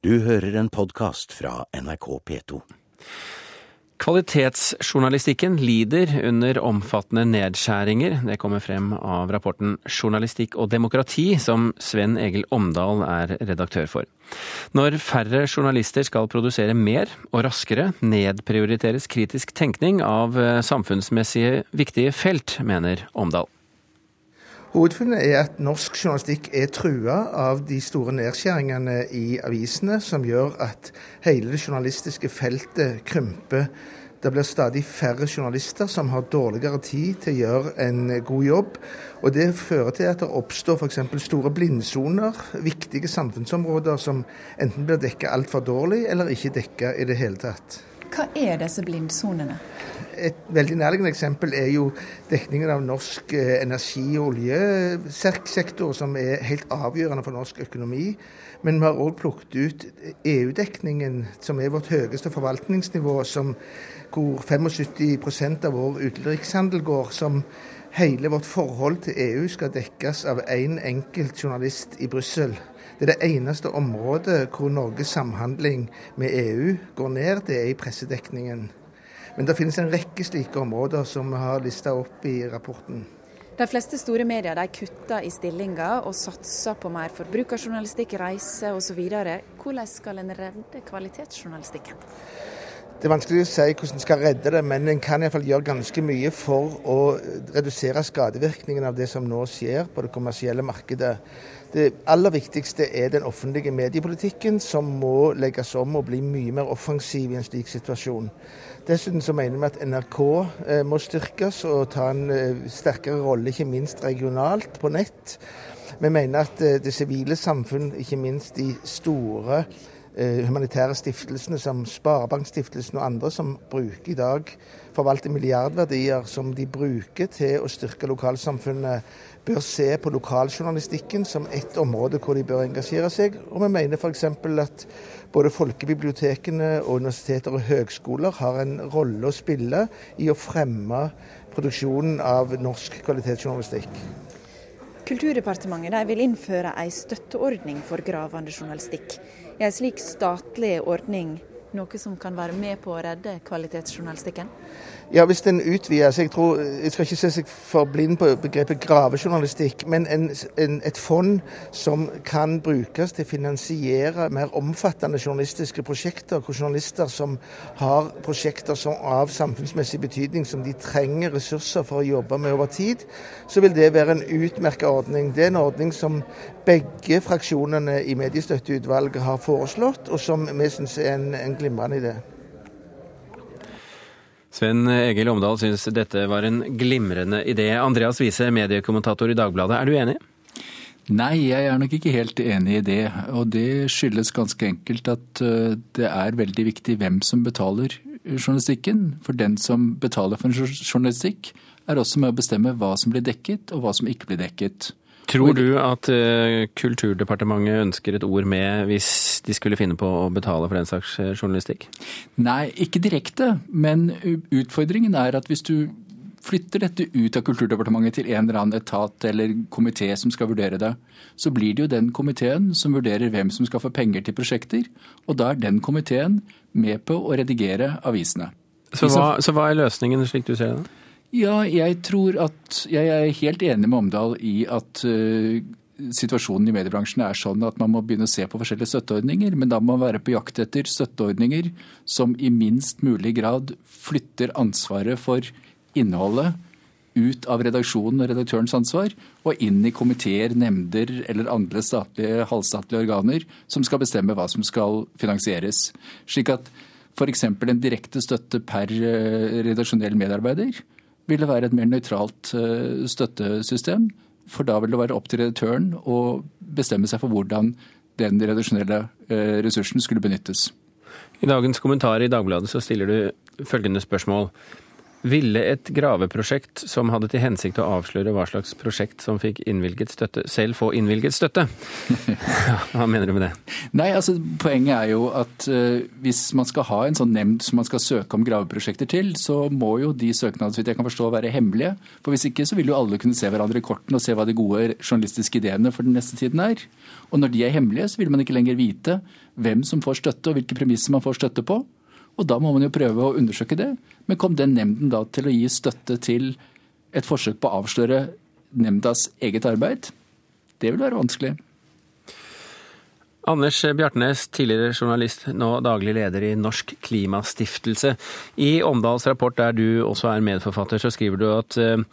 Du hører en podkast fra NRK P2. Kvalitetsjournalistikken lider under omfattende nedskjæringer. Det kommer frem av rapporten Journalistikk og demokrati, som Sven Egil Omdal er redaktør for. Når færre journalister skal produsere mer og raskere, nedprioriteres kritisk tenkning av samfunnsmessige viktige felt, mener Omdal. Hovedfunnet er at norsk journalistikk er trua av de store nedskjæringene i avisene, som gjør at hele det journalistiske feltet krymper. Det blir stadig færre journalister som har dårligere tid til å gjøre en god jobb. Og det fører til at det oppstår f.eks. store blindsoner, viktige samfunnsområder som enten blir dekka altfor dårlig, eller ikke dekka i det hele tatt. Hva er disse blindsonene? Et veldig nærliggende eksempel er jo dekningen av norsk eh, energi- og oljesektor, som er helt avgjørende for norsk økonomi. Men vi har òg plukket ut EU-dekningen, som er vårt høyeste forvaltningsnivå, som, hvor 75% av vår utenrikshandel går. som Hele vårt forhold til EU skal dekkes av én en enkelt journalist i Brussel. Det er det eneste området hvor Norges samhandling med EU går ned, det er i pressedekningen. Men det finnes en rekke slike områder som vi har lista opp i rapporten. De fleste store medier de kutter i stillinger og satser på mer forbrukerjournalistikk, reise osv. Hvordan skal en redde kvalitetsjournalistikken? Det er vanskelig å si hvordan en skal redde det, men en kan iallfall gjøre ganske mye for å redusere skadevirkningen av det som nå skjer på det kommersielle markedet. Det aller viktigste er den offentlige mediepolitikken, som må legges om og bli mye mer offensiv i en slik situasjon. Dessuten så mener vi at NRK eh, må styrkes og ta en eh, sterkere rolle, ikke minst regionalt, på nett. Vi mener at eh, det sivile samfunn, ikke minst de store Eh, humanitære stiftelsene som Sparebankstiftelsen og andre, som bruker i dag forvalter milliardverdier som de bruker til å styrke lokalsamfunnet, bør se på lokaljournalistikken som et område hvor de bør engasjere seg. Og vi mener f.eks. at både folkebibliotekene og universiteter og høgskoler har en rolle å spille i å fremme produksjonen av norsk kvalitetsjournalistikk. Kulturdepartementet vil innføre en støtteordning for gravende journalistikk. En slik statlig ordning noe som kan være med på å redde kvalitetsjournalistikken? Ja, hvis den utvides. Jeg tror, jeg skal ikke se seg for blind på begrepet gravejournalistikk, men en, en, et fond som kan brukes til å finansiere mer omfattende journalistiske prosjekter, hvor journalister som har prosjekter som av samfunnsmessig betydning som de trenger ressurser for å jobbe med over tid, så vil det være en utmerket ordning. Det er en ordning som begge fraksjonene i Mediestøtteutvalget har foreslått, og som vi syns er en, en glimrende idé. Sven Egil Omdal syns dette var en glimrende idé. Andreas Wiese, mediekommentator i Dagbladet, er du enig? Nei, jeg er nok ikke helt enig i det. Og det skyldes ganske enkelt at eh, det er veldig viktig hvem som betaler journalistikken. For den som betaler for en journalistikk, er også med å bestemme hva som blir dekket, og hva som ikke blir dekket. Tror du at uh, Kulturdepartementet ønsker et ord med hvis de skulle finne på å betale for den slags eh, journalistikk? Nei, ikke direkte. Men utfordringen er at hvis du flytter dette ut av Kulturdepartementet til en eller annen etat eller komité som skal vurdere det, så blir det jo den komiteen som vurderer hvem som skal få penger til prosjekter. Og da er den komiteen med på å redigere avisene. Så hva, så hva er løsningen, slik du ser det? Ja, jeg tror at Jeg er helt enig med Omdal i at uh, situasjonen i mediebransjen er sånn at man må begynne å se på forskjellige støtteordninger, men da må man være på jakt etter støtteordninger som i minst mulig grad flytter ansvaret for innholdet ut av redaksjonen og redaktørens ansvar, og inn i komiteer, nemnder eller andre statlige, halvstatlige organer som skal bestemme hva som skal finansieres. Slik at f.eks. en direkte støtte per eh, redaksjonell medarbeider ville være et mer nøytralt eh, støttesystem. For da vil det være opp til redaktøren å bestemme seg for hvordan den redaksjonelle eh, ressursen skulle benyttes. I dagens kommentar i Dagbladet så stiller du følgende spørsmål. Ville et graveprosjekt som hadde til hensikt å avsløre hva slags prosjekt som fikk innvilget støtte, selv få innvilget støtte? hva mener du med det? Nei, altså Poenget er jo at uh, hvis man skal ha en sånn nemnd som man skal søke om graveprosjekter til, så må jo de søknadene så vidt jeg kan forstå, være hemmelige. For Hvis ikke så vil jo alle kunne se hverandre i kortene og se hva de gode journalistiske ideene for den neste tiden er. Og når de er hemmelige, så vil man ikke lenger vite hvem som får støtte og hvilke premisser man får støtte på. Og da må man jo prøve å undersøke det. Men kom den nemnden da til å gi støtte til et forsøk på å avsløre nemndas eget arbeid? Det vil være vanskelig. Anders Bjartnes, tidligere journalist, nå daglig leder i Norsk Klimastiftelse. I Omdals rapport, der du også er medforfatter, så skriver du at eh,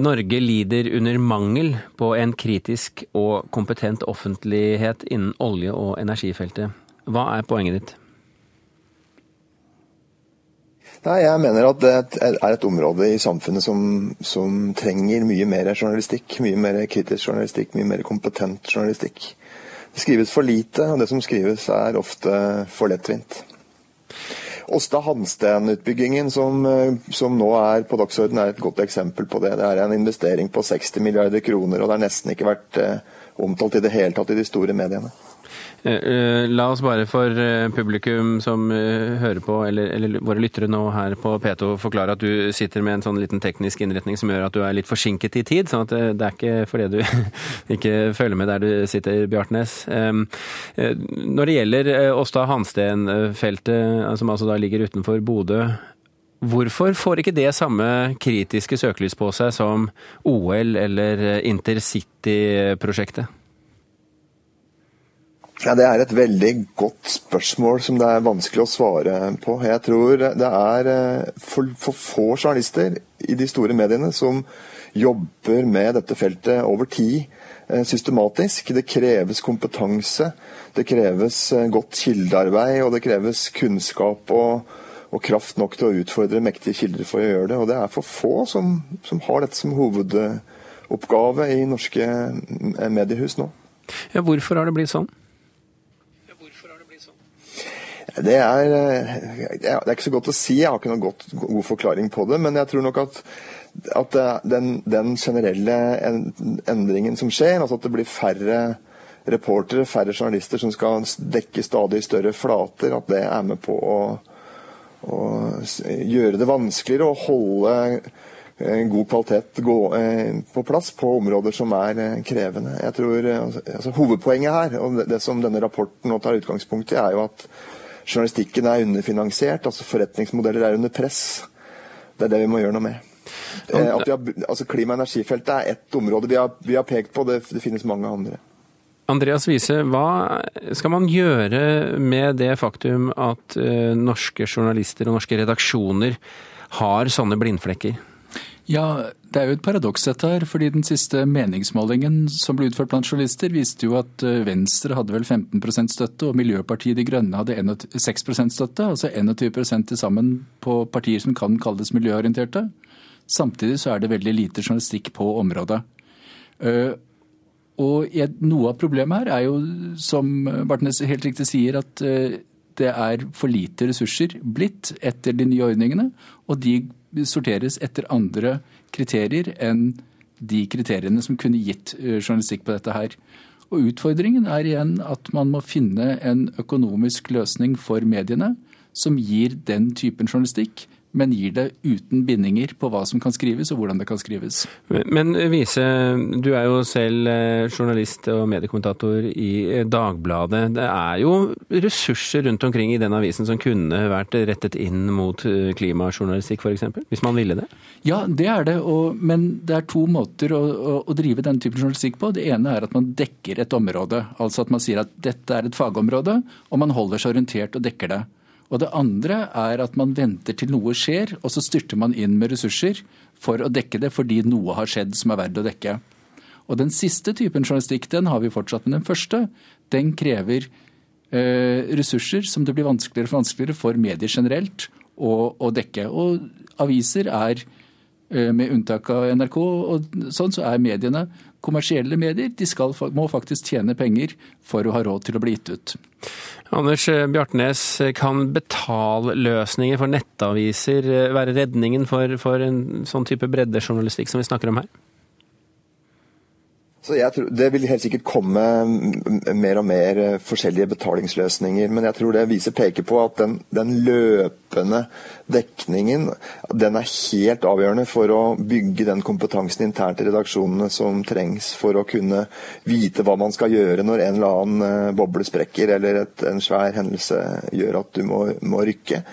Norge lider under mangel på en kritisk og kompetent offentlighet innen olje- og energifeltet. Hva er poenget ditt? Nei, Jeg mener at det er et område i samfunnet som, som, trenger mye mer journalistikk. Mye mer kritisk journalistikk, mye mer kompetent journalistikk. Det skrives for lite, og det som skrives er ofte for lettvint. Åsta Hansten-utbyggingen som, som, nå er på dagsordenen, er et godt eksempel på det. Det er en investering på 60 milliarder kroner, og det har nesten ikke vært eh, omtalt i det hele tatt i de store mediene. Eh, eh, la oss bare for eh, publikum som hører på, eller, eller, våre lyttere nå her på P2, forklare at du sitter med en sånn liten teknisk innretning som gjør at du er litt forsinket i tid. sånn at det er ikke fordi du ikke følger med der du sitter, Bjartnes. Når det gjelder Åsta Hansten-feltet, som altså da ligger utenfor Bodø, Hvorfor får ikke det samme kritiske søkelys på seg som OL eller intercity-prosjektet? Ja, Det er et veldig godt spørsmål som det er vanskelig å svare på. Jeg tror det er eh, for, for, få journalister i de store mediene som jobber med dette feltet over tid eh, systematisk. Det kreves kompetanse, det kreves eh, godt kildearbeid og det kreves kunnskap og, og kraft nok til å utfordre mektige kilder for å gjøre det. Og det er for få som, som har dette som hovedoppgave i norske mediehus nå. Ja, hvorfor har det blitt sånn? Det er, eh, det er, ikke så godt å si, jeg har ikke noen godt, god forklaring på det. Men jeg tror nok at, at den, den, generelle endringen som skjer, altså at det blir færre reportere, færre journalister som skal dekke stadig større flater, at det er med på å, å gjøre det vanskeligere å holde eh, god kvalitet gå, eh, på plass på områder som er krevende. Jeg tror altså, Hovedpoenget her, og det, det som denne rapporten nå tar utgangspunkt i, er jo at journalistikken er underfinansiert, altså forretningsmodeller er under press. Det er det vi må gjøre noe med. Eh, har, altså Klima- og energifeltet er ett område vi har, vi har pekt på, det, det, finnes mange andre. Andreas Wiese, hva skal man gjøre med det faktum at uh, norske journalister og norske redaksjoner har sånne blindflekker? Ja, det er jo et paradoks dette her. fordi Den siste meningsmålingen som ble utført blant journalister, viste jo at eh, Venstre hadde vel 15% støtte, og Miljøpartiet De Grønne hadde 6% støtte. Altså 21 til sammen på partier som kan kalles miljøorienterte. Samtidig så er det veldig lite journalistikk på området. Eh, og noe av problemet her er jo, som Bartnes helt riktig sier, at eh, det er for lite ressurser blitt etter de nye ordningene. Og de sorteres etter andre kriterier enn de kriteriene som kunne gitt eh, journalistikk på dette her. Og Utfordringen er igjen at man må finne en økonomisk løsning for mediene som gir den typen journalistikk men gir det uten bindinger på hva som kan skrives og hvordan det kan skrives. Men Vise, du er jo selv eh, journalist og mediekommentator i eh, Dagbladet. Det er jo ressurser rundt omkring i den avisen som kunne vært rettet inn mot eh, klimajournalistikk f.eks., hvis man ville det? Ja, det er det, og, men det er to måter å, å, å drive den typen journalistikk på. Det ene er at man dekker et område, altså at man sier at dette er et fagområde, og man holder seg orientert og dekker det. Og det andre er at man venter til noe skjer, og så styrter man inn med ressurser for å dekke det fordi noe har skjedd som er verdt å dekke. Og den siste typen journalistikk den har vi fortsatt, men den første den krever eh, ressurser som det blir vanskeligere og vanskeligere for medier generelt å, å dekke. Og aviser er, eh, med unntak av NRK og sånn, så er mediene kommersielle medier de skal, må faktisk tjene penger for å ha råd til å bli gitt ut. Anders Bjartnes, kan betalløsninger for nettaviser være redningen for, for en sånn type breddejournalistikk som vi snakker om her? Så jeg tror, Det vil helt sikkert komme mer og mer eh, forskjellige betalingsløsninger. Men jeg tror det viser peker på at den, den, løpende dekningen den er helt avgjørende for å bygge den kompetansen internt i redaksjonene som trengs for å kunne vite hva man skal gjøre når en eller annen eh, boble sprekker eller et, en svær hendelse gjør at du må, må rykke.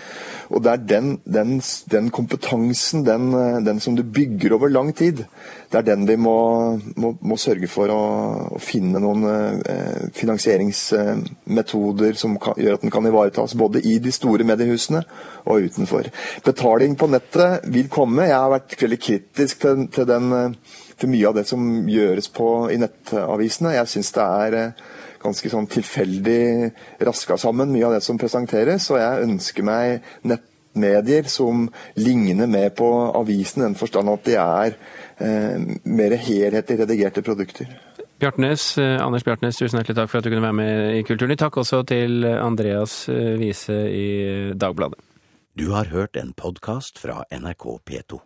Og det er den, den, den kompetansen, den, eh, den, som du bygger over lang tid, det er den vi må, må, må sørge for å, å finne noen eh, finansieringsmetoder som kan, gjør at den kan ivaretas både i de store mediehusene og utenfor. Betaling på nettet vil komme. Jeg har vært veldig kritisk til, til, eh, til mye av det som gjøres på, i nettavisene. Jeg syns det er eh, ganske sånn tilfeldig raska sammen, mye av det som presenteres. Og jeg ønsker meg nettmedier som ligner mer på avisen, i den forstand at de er Eh, mer helhetlig redigerte produkter. Bjartnes, eh, Anders Bjartnes, tusen hjertelig takk for at du kunne være med i Kulturnytt. Takk også til Andreas eh, Wiese i Dagbladet. Du har hørt en podkast fra NRK P2.